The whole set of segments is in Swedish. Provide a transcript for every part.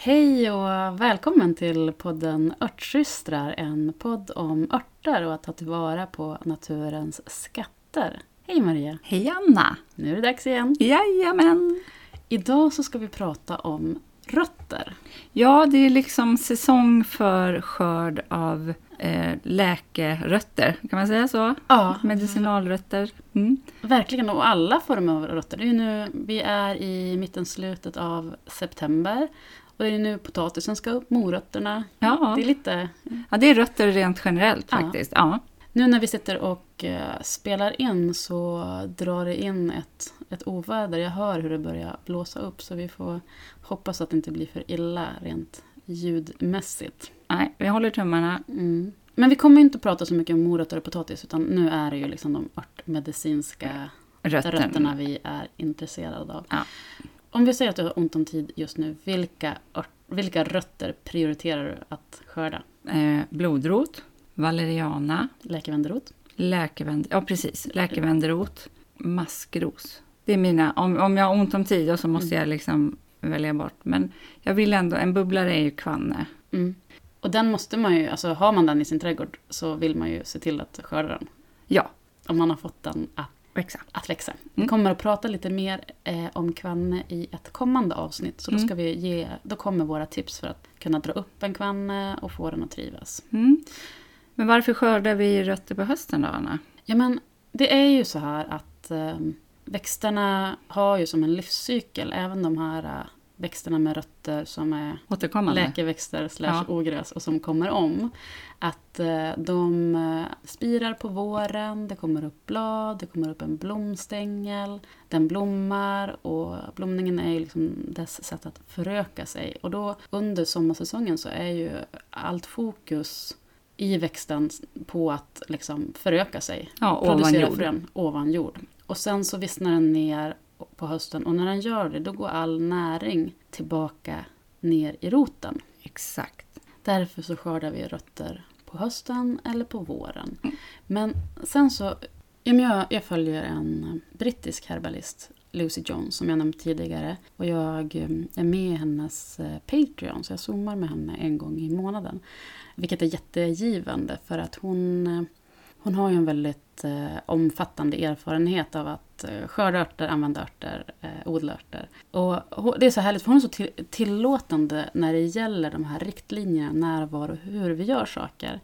Hej och välkommen till podden Örtsystrar, en podd om örter och att ta tillvara på naturens skatter. Hej Maria! Hej Anna! Nu är det dags igen. Jajamän! Idag så ska vi prata om rötter. Ja, det är liksom säsong för skörd av eh, läkerötter, kan man säga så? Ja, Medicinalrötter. Mm. verkligen. Och alla former av rötter. Det är nu, vi är i mitten, slutet av september. Och det är nu potatisen ska upp, morötterna. Ja. Det är lite... ja, det är rötter rent generellt faktiskt. Ja. Nu när vi sitter och eh, spelar in så drar det in ett, ett oväder. Jag hör hur det börjar blåsa upp så vi får hoppas att det inte blir för illa rent ljudmässigt. Nej, vi håller tummarna. Mm. Men vi kommer inte att prata så mycket om morötter och potatis utan nu är det ju liksom de örtmedicinska Rötten. rötterna vi är intresserade av. Ja. Om vi säger att du har ont om tid just nu, vilka, vilka rötter prioriterar du att skörda? Eh, blodrot, valeriana, Läkevänderot? läkevänd... Ja, precis. Läkevänderot, maskros. Det är mina... Om, om jag har ont om tid så måste Mm. jag liksom välja bort. Men jag vill ändå... En bubblare är ju kvanne. Mm. Och den måste man ju, alltså har man den i sin trädgård så vill man ju se till att skörda den. Ja, Om man har fått den att, exakt. att växa. Vi Mm. kommer att prata lite mer eh, om kvanne i ett kommande avsnitt. Så då, Mm. ska vi ge, då kommer våra tips för att kunna dra upp en kvanne och få den att trivas. Mm. Men varför skördar vi rötter på hösten då, Anna? Ja men det är ju så här att eh, växterna har ju som en livscykel, även de här eh, växterna med rötter som är Återkommande? läkeväxter slash ogräs och som kommer om. Att eh, de eh, spirar på våren, det kommer upp blad, det kommer upp en blomstängel, den blommar och blomningen är liksom dess sätt att föröka sig. Och då under sommarsäsongen så är ju allt fokus i växten på att liksom föröka sig Ja, ovan jord. frön ovan jord. Och sen så vissnar den ner på hösten och när den gör det då går all näring tillbaka ner i roten. Exakt. Därför så skördar vi rötter på hösten eller på våren. Mm. Men sen så, jag, jag följer en brittisk herbalist, Lucy Jones, som jag nämnt tidigare. Och jag eh, är med i hennes eh, Patreon, så jag zoomar med henne en gång i månaden. Vilket är jättegivande för att hon, eh, hon har ju en väldigt omfattande erfarenhet av att eh, skörda örter, använda örter, eh, odla örter. Och det är så härligt för hon är så till, tillåtande när det gäller de här riktlinjerna, när, var och hur vi gör saker.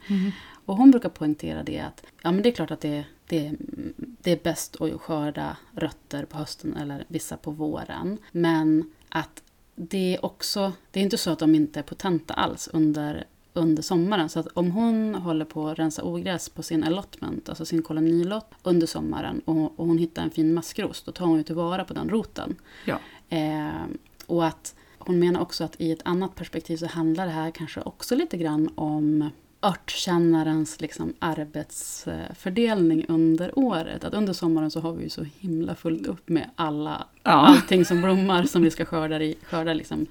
Och hon brukar poängtera det att ja, men det är klart att det, det, det är bäst att skörda rötter på hösten eller vissa på våren. Men att det är också, det är inte så att de inte är potenta alls under, under sommaren. Så att om hon håller på att rensa ogräs på sin allotment, alltså sin kolonilott under sommaren och, och hon hittar en fin maskros, då tar hon ju tillvara på den roten. Ja. Eh, och att hon menar också att i ett annat perspektiv så handlar det här kanske också lite grann om örtkännarens liksom arbetsfördelning under året. Att under sommaren så har vi ju så himla fullt upp med alla, Ja. allting som blommar som vi ska skörda, i, skörda liksom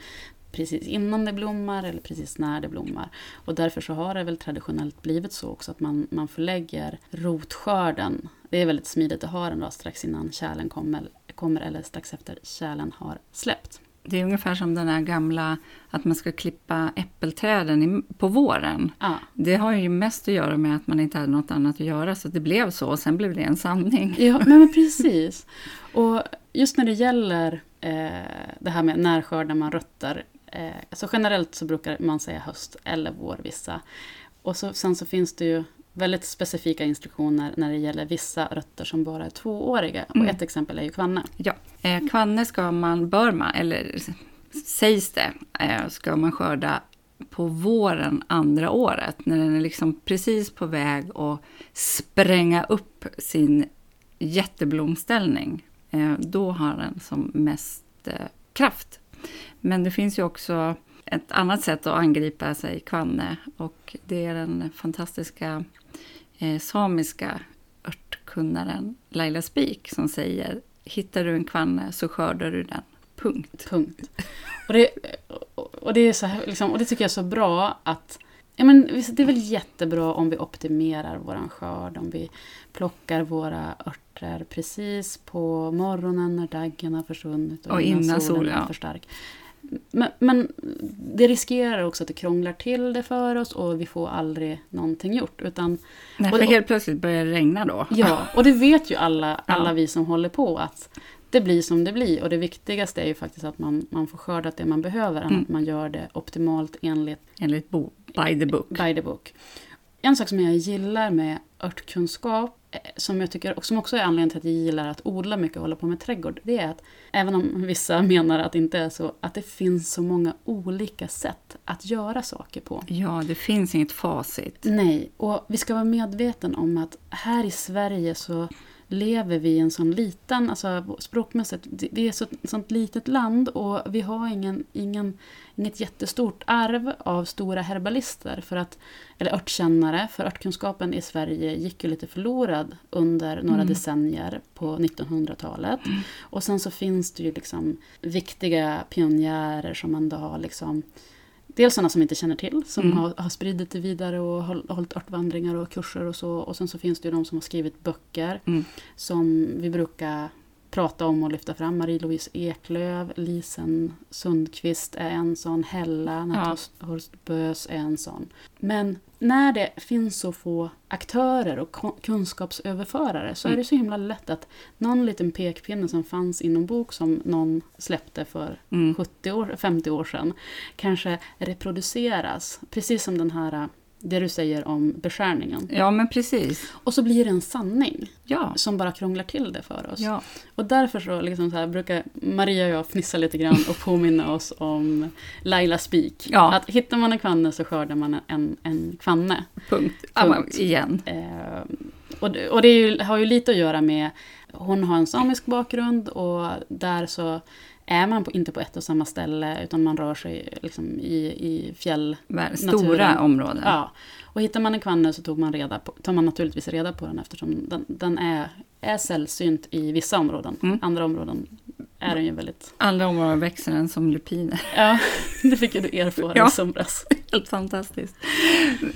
precis innan det blommar eller precis när det blommar. Och därför så har det väl traditionellt blivit så också att man, man förlägger rotskörden. Det är väldigt smidigt att ha den då strax innan kärlen kommer, kommer eller strax efter kärlen har släppt. Det är ungefär som den här gamla att man ska klippa äppelträden i, på våren. Ja, Det har ju mest att göra med att man inte hade något annat att göra, så det blev så. Och sen blev det en sanning. ja men, men precis. Och just när det gäller eh, det här med när skördar man rötter. Eh, så generellt så brukar man säga höst eller vår vissa. Och så, sen så finns det ju väldigt specifika instruktioner när det gäller vissa rötter som bara är tvååriga. Mm. Och ett exempel är ju kvanne. Ja, eh, kvanne ska man, bör man, eller sägs det, eh, ska man skörda på våren andra året. När den är liksom precis på väg att spränga upp sin jätteblomställning. Eh, då har den som mest eh, kraft. Men det finns ju också ett annat sätt att angripa sig kvanne och det är den fantastiska eh, samiska örtkunnaren Laila Spik som säger hittar du en kvanne så skördar du den. Punkt. Punkt. Och det, och det, är så här, liksom, och det tycker jag är så bra att Ja, men det är väl jättebra om vi optimerar vår skörd, om vi plockar våra örter precis på morgonen när daggen har försvunnit och, Och innan, innan solen sol, är ja. för stark. Men, men det riskerar också att det krånglar till det för oss och vi får aldrig någonting gjort. Utan, Nej, och- för helt plötsligt börjar det regna då. Ja, och det vet ju alla, alla Ja. vi som håller på att det blir som det blir. Och det viktigaste är ju faktiskt att man, man får skördat det man behöver, än Mm. att man gör det optimalt enligt Enligt bo, by the book. by the book. En sak som jag gillar med örtkunskap, eh, som jag tycker och som också är anledningen till att jag gillar att odla mycket och hålla på med trädgård, det är att även om vissa menar att det inte är så, att det finns så många olika sätt att göra saker på. Ja, det finns inget facit. Nej, och vi ska vara medveten om att här i Sverige så lever vi i en sån liten, alltså språkmässigt, det är så, ett sånt litet land och vi har ingen, ingen, inget jättestort arv av stora herbalister, för att, eller örtkännare, för örtkunskapen i Sverige gick ju lite förlorad under några Mm. decennier på 1900-talet. Och sen så finns det ju liksom viktiga pionjärer som ändå har liksom Dels sådana som inte känner till, som Mm. har, har spridit det vidare och håll- hållit örtvandringar och kurser och så. Och sen så finns det ju de som har skrivit böcker Mm. som vi brukar prata om och lyfta fram. Marie-Louise Eklöf, Lisen Sundqvist är en sån, Hella Ja. Horst Bös är en sån. Men när det finns så få aktörer och kunskapsöverförare så är Mm. det så himla lätt att någon liten pekpinne som fanns i någon bok som någon släppte för Mm. 70 år, 50 år sedan kanske reproduceras. Precis som den här, det du säger om beskärningen. Ja, men precis. Och så blir det en sanning Ja. som bara krånglar till det för oss. ja. Och därför så, liksom så här, brukar Maria och jag fnissa lite grann och påminna oss om Laila Spik. Ja. Att hittar man en kvanne så skördar man en, en kvanne. Punkt. Punkt. igen. Eh, och och det ju, har ju lite att göra med, hon har en samisk bakgrund och där så är man på, inte på ett och samma ställe utan man rör sig liksom i, i fjäll. Stora områden. Ja. Och hittar man en kvanne så tog man reda på, tar man naturligtvis reda på den eftersom den, den är, är sällsynt i vissa områden. Mm. Andra områden är den ju väldigt... Andra områden växer den som lupiner. Ja, det fick ju du erfara Ja. i somras. Helt fantastiskt.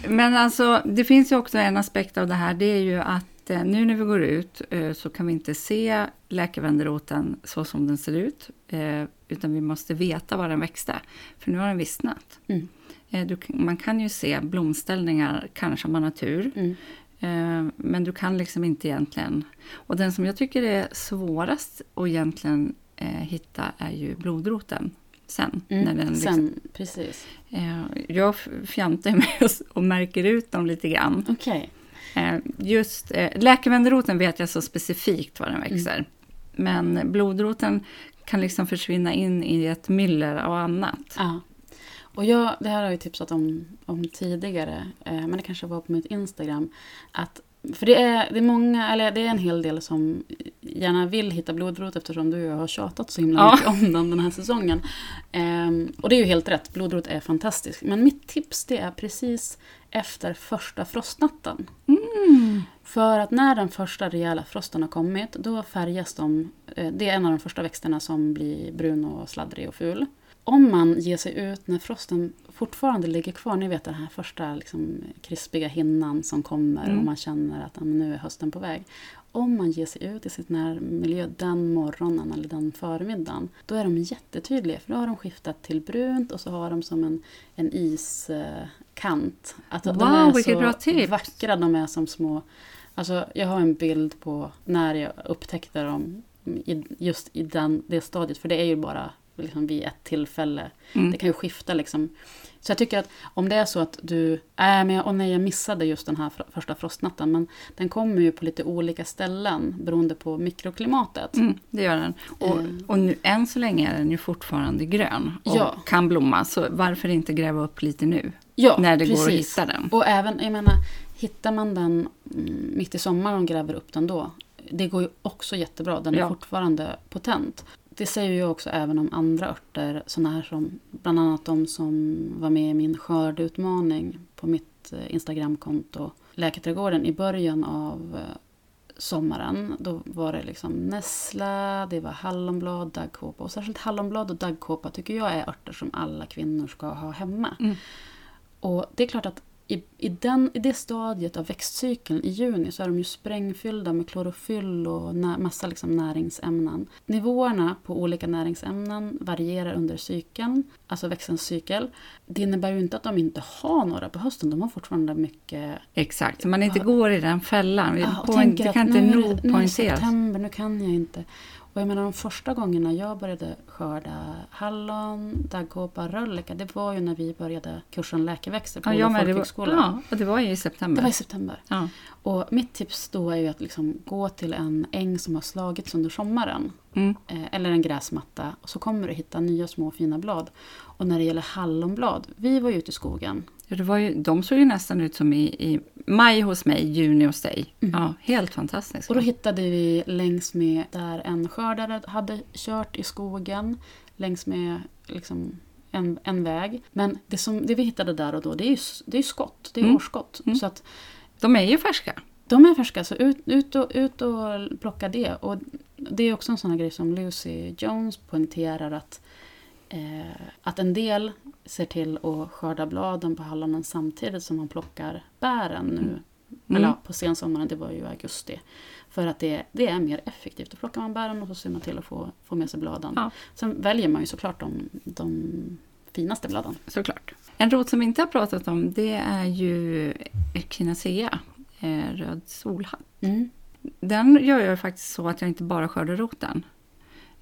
Men alltså, det finns ju också en aspekt av det här. Det är ju att eh, nu när vi går ut eh, så kan vi inte se läkevänderoten så som den ser ut. Eh, utan vi måste veta var den växte. För nu har den vissnat. Mm. Du, man kan ju se blomställningar, kanske om man har tur. Mm. Men du kan liksom inte egentligen... Och den som jag tycker är svårast att egentligen hitta är ju blodroten. Sen. Mm. När den liksom, Sen, precis. eh, jag fjantar med oss och märker ut dem lite grann. Okej. Eh, just eh, läkevänderoten vet jag så specifikt var den Mm. växer. Men blodroten kan liksom försvinna in i ett myller av annat. Ja. Och jag, det här har jag tipsat om, om tidigare, eh, men det kanske var på mitt Instagram. Att, för det är, det, är många, eller det är en hel del som gärna vill hitta blodrot eftersom du och jag har tjatat så himla Ja. mycket om den den här säsongen. Ehm, och det är ju helt rätt, blodrot är fantastiskt. Men mitt tips det är precis efter första frostnatten. Mm. För att när den första rejäla frosten har kommit, då färgas de. eh, Det är en av de första växterna som blir brun och sladdrig och ful. Om man ger sig ut när frosten fortfarande ligger kvar, ni vet den här första liksom, krispiga hinnan som kommer Mm. och man känner att nu är hösten på väg. Om man ger sig ut i sitt närmiljö den morgonen eller den förmiddagen, då är de jättetydliga. För då har de skiftat till brunt och så har de som en, en iskant. Att de Wow, är vilket så bra tips. vackra, de är som små Alltså, jag har en bild på när jag upptäckte dem i, just i den, det stadiet. För det är ju bara liksom vid ett tillfälle. Mm. Det kan ju skifta liksom. Så jag tycker att om det är så att du... Äh, men jag, och nej, jag missade just den här första frostnatten. Men den kommer ju på lite olika ställen beroende på mikroklimatet. Mm, det gör den. Och, Mm. och nu, än så länge är den ju fortfarande grön och Ja. kan blomma. Så varför inte gräva upp lite nu? Ja, när det går att precis. hitta den. Och även, jag menar, hittar man den mm, mitt i sommaren och gräver upp den då. Det går ju också jättebra, den är Ja. fortfarande potent. Det säger jag också även om andra örter, sådana här som bland annat de som var med i min skördeutmaning på mitt eh, Instagramkonto, Läkarträdgården, i början av eh, sommaren. Då var det liksom nässla, det var hallonblad, daggkåpa. Och särskilt hallonblad och daggkåpa tycker jag är örter som alla kvinnor ska ha hemma. Mm. Och det är klart att i, i, den, i det stadiet av växtcykeln i juni så är de ju sprängfyllda med klorofyll och nä, massa liksom näringsämnen. Nivåerna på olika näringsämnen varierar under cykeln, alltså växtens cykel. Det innebär ju inte att de inte har några på hösten, de har fortfarande mycket... Exakt, så man inte går i den fällan. Ja, och På- det att kan inte är det- nog nu är det poängteras. september, nu kan jag inte. Och jag menar de första gångerna jag började skörda hallon, daggkåpa, rölleka, det var ju när vi började kursen läkeväxter på Ja, folkhögskola. ja, och det var ju i september. Det var i september. ja. Och mitt tips då är ju att liksom gå till en äng som har slagits under sommaren. Mm. Eh, eller en gräsmatta. Och så kommer du hitta nya små fina blad. Och när det gäller hallonblad, vi var ju ute i skogen. Ja, det var ju, de såg ju nästan ut som i, i maj hos mig, juni hos dig. Ja, helt fantastiskt. Och då hittade vi längs med där en skördare hade kört i skogen. Längs med liksom en, en väg. Men det, som, det vi hittade där och då, det är ju, det är skott. Det är Mm. årsskott. Mm. Så att De är ju färska. De är färska, så ut, ut, och, ut och plocka det. Och det är också en sån här grej som Lucy Jones poängterar att, eh, att en del ser till att skörda bladen på hallonen samtidigt som man plockar bären nu. Mm. Eller ja, på sensommaren, det var ju augusti. För att det, det är mer effektivt. Då plockar man bären och så ser man till att få, få med sig bladen. Ja. Sen väljer man ju såklart de, de finaste bladen. Såklart. En rot som vi inte har pratat om det är ju Echinacea, eh, röd solhatt. Den gör jag faktiskt så att jag inte bara skördar roten.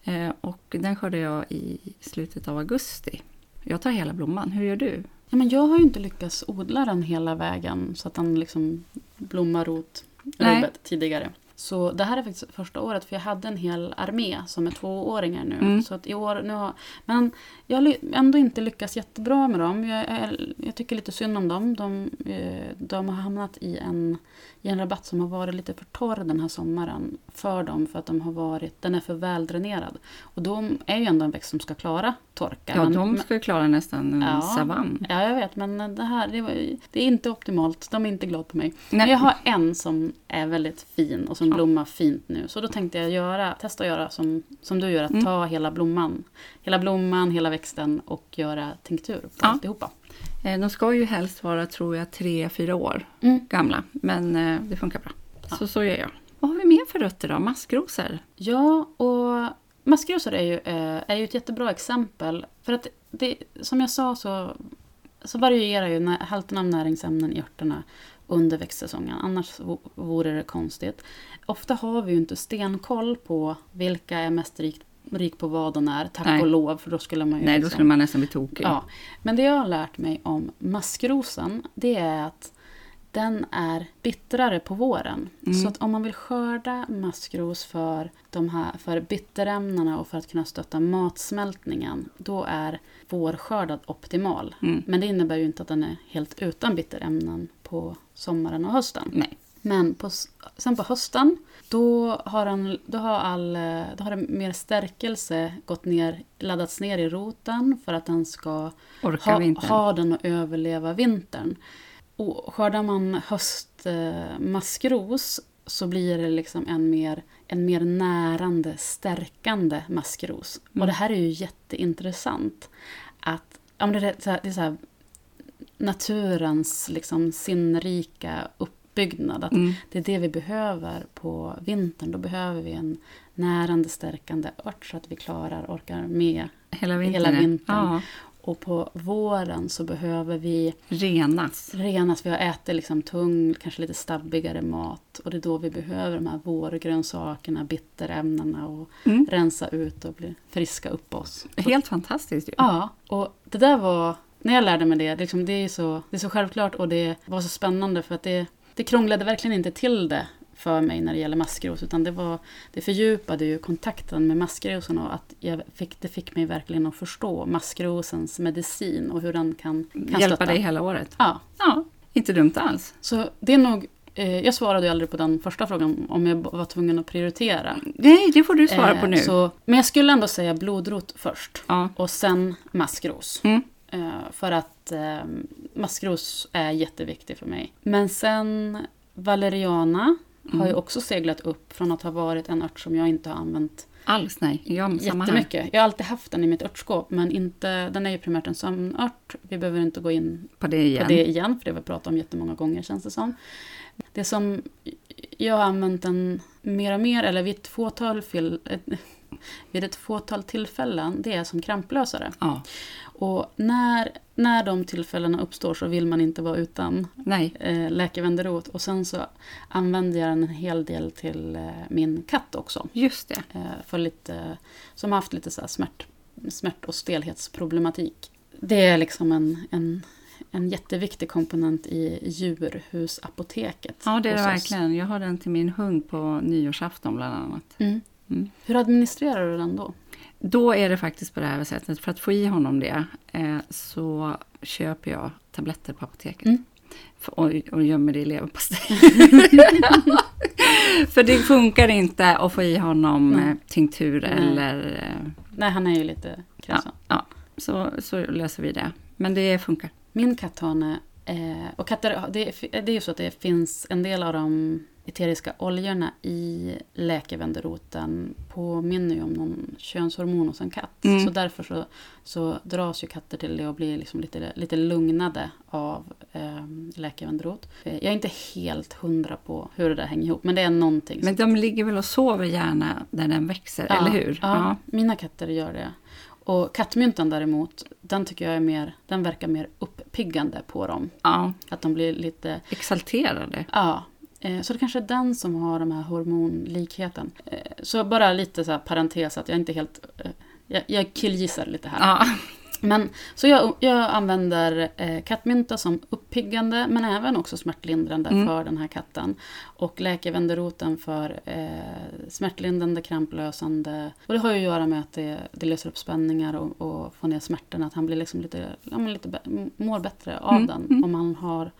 Eh, och den skördar jag i slutet av augusti. Jag tar hela blomman. Hur gör du? Ja, men jag har ju inte lyckats odla den hela vägen så att den liksom blommar rot rubbet tidigare. Så det här är faktiskt första året för jag hade en hel armé som är tvååringar nu. Mm. Så att i år, nu har, men jag har ändå inte lyckats jättebra med dem. Jag, är, jag tycker lite synd om dem. De, eh, de har hamnat i en, i en rabatt som har varit lite för torr den här sommaren för dem. För att de har varit, den är för väldränerad. Och de är ju ändå en växt som ska klara torka. Ja, men- de ska ju klara nästan en Ja. savann. Ja, jag vet, men det här det, det är inte optimalt. De är inte glada på mig. Nej. Men jag har en som är väldigt fin och som Ja. blommar fint nu. Så då tänkte jag göra, testa att göra som, som du gör, att Mm. ta hela blomman. Hela blomman, hela växten och göra tinktur på Ja. alltihopa. Eh, De ska ju helst vara, tror jag, tre, fyra år Mm. gamla. Men eh, det funkar bra. Ja. Så så gör jag. Vad har vi mer för rötter då? Maskrosor? Ja, och maskrosor är ju, eh, är ju ett jättebra exempel. För att det, som jag sa så, så varierar ju nä- halten av näringsämnen i örterna under växtsäsongen. Annars vore det konstigt. Ofta har vi ju inte stenkoll på vilka är mest rikt, rik på vad och när, tack Nej. och lov. För då skulle man ju Nej, då liksom- skulle man nästan bli tokig. Ja, men det jag har lärt mig om maskrosen, det är att den är bittrare på våren. Mm. Så att om man vill skörda maskros för, de här, för bitterämnena och för att kunna stötta matsmältningen, då är vårskördad optimal. Mm. Men det innebär ju inte att den är helt utan bitterämnen på sommaren och hösten. Nej. Men på, sen på hösten, då har, han, då, har all, eh, då har det mer stärkelse gått ner, laddats ner i roten för att den ska Orkar ha, vintern. ha den och överleva vintern. Och skördar man höstmaskros så blir det liksom en mer, en mer närande, stärkande maskros. Mm. Och det här är ju jätteintressant. Att, ja, det, är så här, det är så här, naturens liksom sinnrika uppbyggnad. Att Mm. det är det vi behöver på vintern. Då behöver vi en närande, stärkande ört så att vi klarar, orkar med. Hela vintern. hela vintern. Ja, Och på våren så behöver vi renas. renas. Vi har ätit liksom tung, kanske lite stabbigare mat. Och det är då vi behöver de här vårgrönsakerna, bitterämnena och Mm. rensa ut och bli friska upp oss. Helt fantastiskt ju. Ja, och det där var... När jag lärde mig det, liksom, det, är så, det är så självklart och det var så spännande för att det, det krånglade verkligen inte till det för mig när det gäller maskros. Utan det, var, det fördjupade ju kontakten med maskrosen och att jag fick, det fick mig verkligen att förstå maskrosens medicin och hur den kan, kan Hjälpa stötta. dig hela året. Ja, Ja, inte dumt alls. så det är nog... Eh, jag svarade ju aldrig på den första frågan om jag var tvungen att prioritera. Nej, det får du svara Eh, på nu. Så, men jag skulle ändå säga blodrot först. Ja. Och sen maskros. Mm. Eh, för att eh, maskros är jätteviktig för mig. Men sen valeriana har ju också seglat upp från att ha varit en ört som jag inte har använt Alls nej, jag samma här. jättemycket. Jag har alltid haft den i mitt örtskåp, men inte, den är ju primärt en sömnört. Vi behöver inte gå in På det igen. på det igen, för det har vi pratat om jättemånga gånger känns det som. Det som jag har använt den mer och mer, eller vid ett fåtal, fil, ett, vid ett fåtal tillfällen, det är som kramplösare. Ja, Och när, när de tillfällena uppstår så vill man inte vara utan nej. eh, läkevenderot. Och sen så använder jag den en hel del till eh, min katt också. Just det. Eh, för lite, som har haft lite så här smärt, smärt och stelhetsproblematik. Det är liksom en, en, en jätteviktig komponent i djurhusapoteket. Ja, det är det verkligen. Jag har den till min hund på nyårsafton bland annat. Mm. Mm. Hur administrerar du den då? Då är det faktiskt på det här sättet. För att få i honom det eh, så köper jag tabletter på apoteket. Mm. Och, och gömmer det i leverpastej. för det funkar inte att få i honom eh, tinktur Nej. eller... Eh, Nej, han är ju lite ja, kräsen. ja, så, så löser vi det. Men det funkar. Min katthane, eh, och katter, det, är- det är ju så att det finns en del av de eteriska oljorna i läkevenderoten påminner ju om någon könshormon hos en katt. Mm. Så därför så, så dras ju katter till det och blir liksom lite, lite lugnade av eh, läkevenderot. Eh, jag är inte helt hundra på hur det där hänger ihop, men det är någonting. Men de ligger väl och sover gärna där den växer, Ja, eller hur? Ja, mina katter gör det. Och kattmyntan däremot, den tycker jag är mer, den verkar mer uppiggande på dem. ja. Att de blir lite Exalterade. Ja, så det kanske är den som har den här hormonlikheten. Eh, Så bara lite så parentes att jag inte helt... eh, Jag, jag killgissar lite här. Ja. Men, så jag, jag använder eh, kattmynta som uppiggande men även också smärtlindrande Mm. för den här katten. Och läkevenderoten för eh, smärtlindrande, kramplösande. Och det har ju att göra med att det, det löser upp spänningar och, och får ner smärtorna. Att han blir liksom lite, ja, lite mår bättre av Mm, den. mm. Om han har,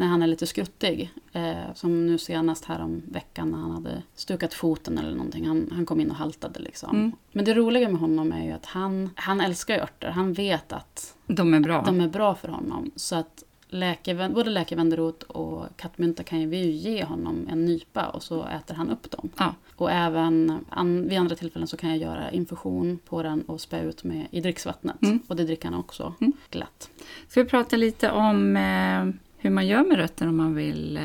när han är lite skruttig. Eh, som nu senast här om veckan när han hade stukat foten eller någonting. Han, han kom in och haltade liksom. Mm. Men det roliga med honom är ju att han, han älskar örter. Han vet att De är bra. de är bra för honom. Så att läkevän, både läkevenderot och kattmynta kan ju vi ju ge honom en nypa och så äter han upp dem. Ja. Och även an, vid andra tillfällen så kan jag göra infusion på den och spä ut med i dricksvattnet. Mm. Och det dricker han också Mm. glatt. Ska vi prata lite om eh, hur man gör med rötter om man vill eh,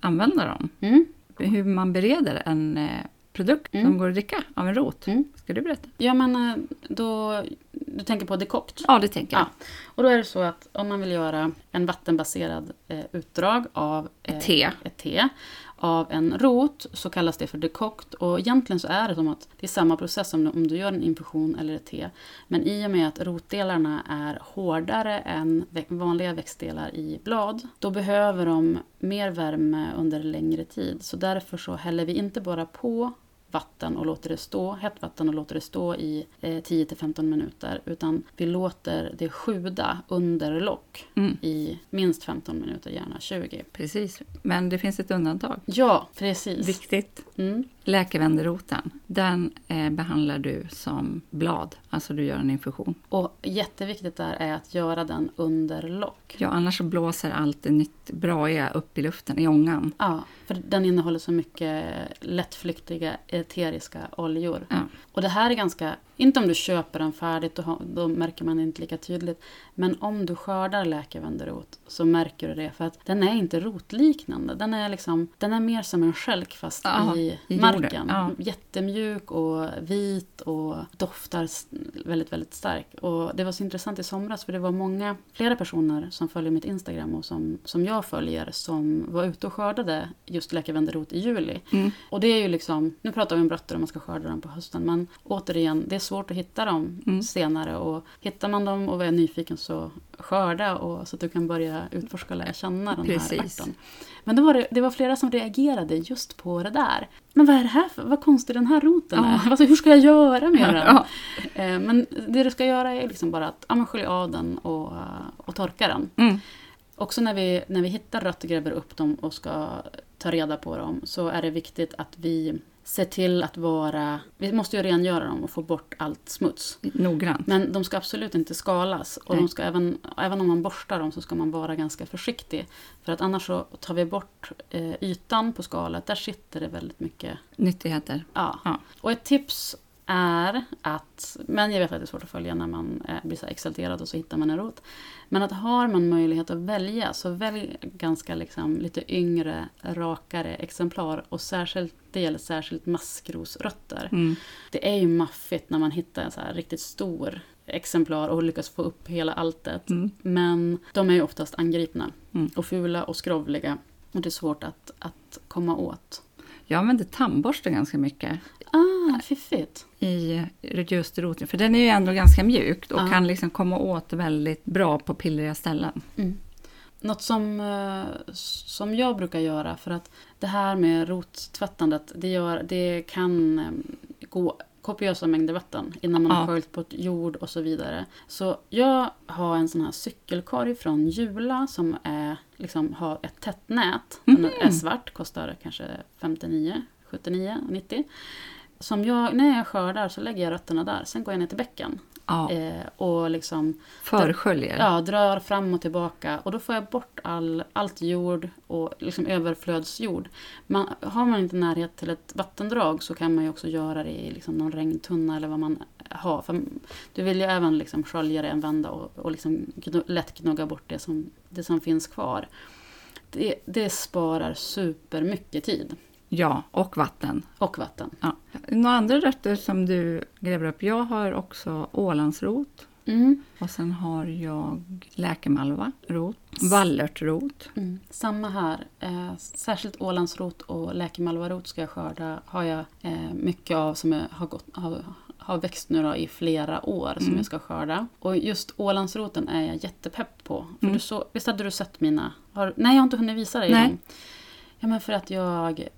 använda dem? Mm. Hur man bereder en eh, produkt Mm. som går att dricka av en rot. Mm. Ska du berätta? Ja men eh, då, du tänker på dekokt? Ja, det tänker jag. Ja. Och då är det så att om man vill göra en vattenbaserad eh, utdrag av eh, Ett te. ett te av en rot så kallas det för dekokt. Och egentligen så är det som att det är samma process som om du gör en infusion eller ett te. Men i och med att rotdelarna är hårdare än vanliga växtdelar i blad, då behöver de mer värme under längre tid. Så därför så häller vi inte bara på vatten och låter det stå, hett vatten och låter det stå i eh, 10-15 minuter. Utan vi låter det sjuda under lock Mm. i minst 15 minuter, gärna 20. Precis. Men det finns ett undantag. Ja, precis. Viktigt. Mm. Läkevenderoten, den eh, behandlar du som blad. Alltså du gör en infusion. Och jätteviktigt där är att göra den under lock. Ja, annars så blåser allt det nytt braiga upp i luften, i ångan. Ja, för den innehåller så mycket lättflyktiga eteriska oljor. Ja. Och det här är ganska, inte om du köper den färdigt, då, då märker man det inte lika tydligt. Men om du skördar läkevenderot så märker du det. För att den är inte rotliknande. Den är, liksom, den är mer som en stjälk fast Ja, i, marken. ja. Jättemjuk och vit och doftar väldigt, väldigt starkt. Och det var så intressant i somras för det var många, flera personer som följer mitt Instagram och som, som jag följer som var ute och skördade just läkevenderot i juli. Mm. Och det är ju liksom, nu pratar vi om rötter om man ska skörda dem på hösten, men återigen, det svårt att hitta dem Mm. senare. Och hittar man dem och är nyfiken så skörda och, så att du kan börja utforska och lära känna den här Precis. ärten. Men då var det, det var flera som reagerade just på det där. Men vad är det här för, vad konstig den här roten Ja. är? Alltså, hur ska jag göra med den? Ja. Eh, Men det du ska göra är liksom bara att ja, skölja av den och, och torka den. Mm. Också när vi, när vi hittar rötter, gräver upp dem och ska ta reda på dem så är det viktigt att vi se till att vara... Vi måste ju rengöra dem och få bort allt smuts. Noggrant. Men de ska absolut inte skalas. Och Nej. de ska även, även om man borstar dem så ska man vara ganska försiktig. För att annars så tar vi bort eh, ytan på skalet. Där sitter det väldigt mycket. Nyttigheter. Ja. Ja. Och ett tips är att, men jag vet att det är svårt att följa när man eh, blir så exalterad och så hittar man en rot. Men att har man möjlighet att välja så välj ganska liksom lite yngre, rakare exemplar. Och särskilt, det gäller särskilt maskrosrötter. Mm. Det är ju maffigt när man hittar en så riktigt stor exemplar och lyckas få upp hela alltet. Mm. Men de är ju oftast angripna Mm. och fula och skrovliga. Och det är svårt att, att komma åt. Jag använder tandborste ganska mycket Ah, fiffigt. i just roten. För den är ju ändå ganska mjuk och Ja. kan liksom komma åt väldigt bra på pillriga ställen. Något som, eh, som jag brukar göra, för att det här med rottvättandet, det, gör, det kan eh, gå kopiösa mängder vatten innan man Ja. har sköljt bort jord och så vidare. Så jag har en sån här cykelkorg från Jula som är, liksom, har ett tätt nät. Den Mhm. är svart, kostar kanske 59, 79, 90. Som jag, när jag skördar så lägger jag rötterna där, sen går jag ner till bäcken. Ja, Eh, och liksom försköljer. Ja, drar fram och tillbaka och då får jag bort all, allt jord och liksom överflödsjord. Man, har man inte närhet till ett vattendrag så kan man ju också göra det i liksom någon regntunna eller vad man har. För du vill ju även liksom skölja det en vända och, och liksom lätt gnugga bort det som, det som finns kvar. Det, det sparar supermycket tid Ja, och vatten. och vatten. Ja. Några andra rötter som du gräver upp? Jag har också ålandsrot. Mm. Och sen har jag läkemalva, rot, vallörtrot. Mm. Samma här. Eh, särskilt Ålandsrot och läkemalvarot ska jag skörda. Har jag eh, mycket av som jag har, gått, har, har växt nu då i flera år som Mm. jag ska skörda. Och just Ålandsroten är jag jättepepp på. För Mm. du så, visst hade du sett mina? Har, nej, jag har inte hunnit visa dig Nej. dem. Ja, men för att jag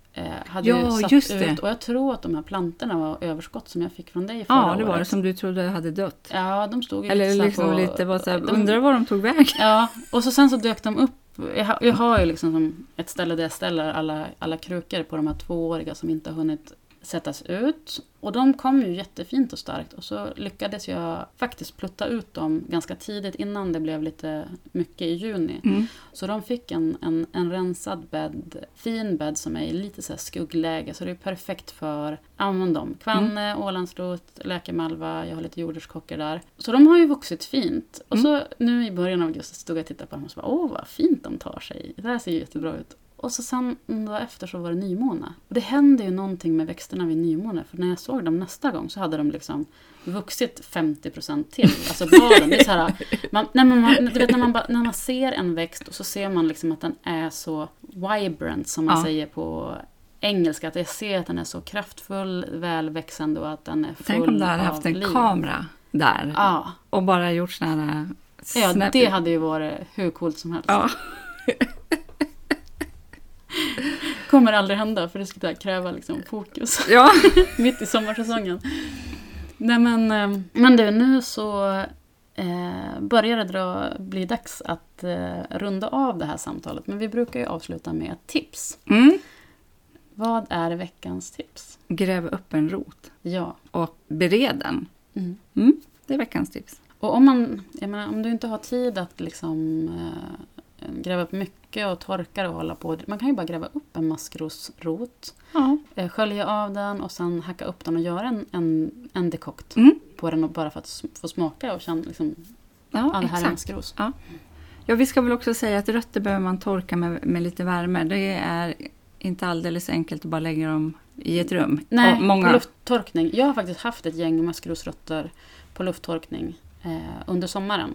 hade Ja, satt just ut det. och jag tror att de här plantorna var överskott som jag fick från dig förra Ja, det var året. det som du trodde hade dött. Ja, de stod ju Eller lite liksom på, lite var så här, de- undrar var de tog vägen. Ja, och så sen så dök de upp. Jag har, jag har ju liksom som ett ställe där jag ställer alla, alla krukor på de här tvååriga som inte har hunnit sättas ut. Och de kom ju jättefint och starkt och så lyckades jag faktiskt plutta ut dem ganska tidigt innan det blev lite mycket i juni. Mm. Så de fick en, en, en rensad bädd, fin bädd som är i lite så skuggläge. Så det är perfekt för, använd dem. Kvanne, ålandsrot, läkemalva, jag har lite jordärtskockor där. Så de har ju vuxit fint. Och så nu i början av augusti stod jag och tittade på dem och så bara, åh vad fint de tar sig. Det här ser ju jättebra ut. Och så sen en dag efter så var det nymåne. Och det händer ju någonting med växterna vid nymåne. För när jag såg dem nästa gång så hade de liksom vuxit 50% till. Alltså bladen. Det är så här, man, när, man, du vet, när, man när man ser en växt och så ser man liksom att den är så vibrant som man Ja. säger på engelska. Att jag ser att den är så kraftfull, välväxande och att den är full Tänk om du hade haft en liv. kamera där Ja, och bara gjort såna här ja snap- det hade ju varit hur coolt som helst. Ja. Kommer aldrig hända för det skulle kräva liksom fokus. ja. mitt i sommarsäsongen. Nej men, eh, men du, nu så eh, börjar det dra, bli dags att eh, runda av det här samtalet. Men vi brukar ju avsluta med ett tips. Mm. Vad är veckans tips? Gräv upp en rot Ja. och bered den. Mm. Mm. Det är veckans tips. Och om, man, jag menar, om du inte har tid att liksom, eh, gräva upp mycket och torka och hålla på. Man kan ju bara gräva upp en maskrosrot. Ja. Eh, skölja av den och sen hacka upp den och göra en, en, en dekokt Mm. på den och bara för att få smaka och känna liksom, Ja, ja, det här är maskros. Ja, vi ska väl också säga att rötter behöver man torka med, med lite värme. Det är inte alldeles enkelt att bara lägga dem i ett rum. Nej, Och många, på lufttorkning. Jag har faktiskt haft ett gäng maskrosrötter på lufttorkning eh, under sommaren.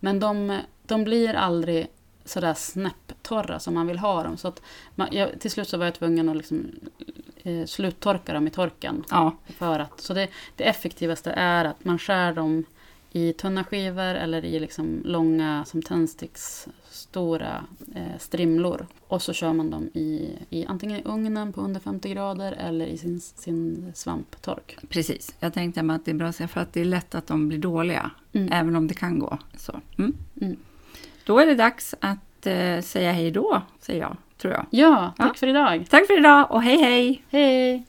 Men de, de blir aldrig sådär snäpptorra som man vill ha dem. Så att man, jag, till slut så var jag tvungen att liksom, eh, sluttorka dem i torken. Ja, För att, så det, det effektivaste är att man skär dem i tunna skivor eller i liksom långa, som tändsticks, stora eh, strimlor. Och så kör man dem i, i antingen i ugnen på under 50 grader eller i sin, sin svamptork. precis. Jag tänkte att det är bra att säga för att det är lätt att de blir dåliga. Mm. Även om det kan gå. Så. Mm. Mm. Då är det dags att eh, säga hej då, säger jag. Tror jag. Ja, tack Ja. för idag. Tack för idag och hej hej! Hej!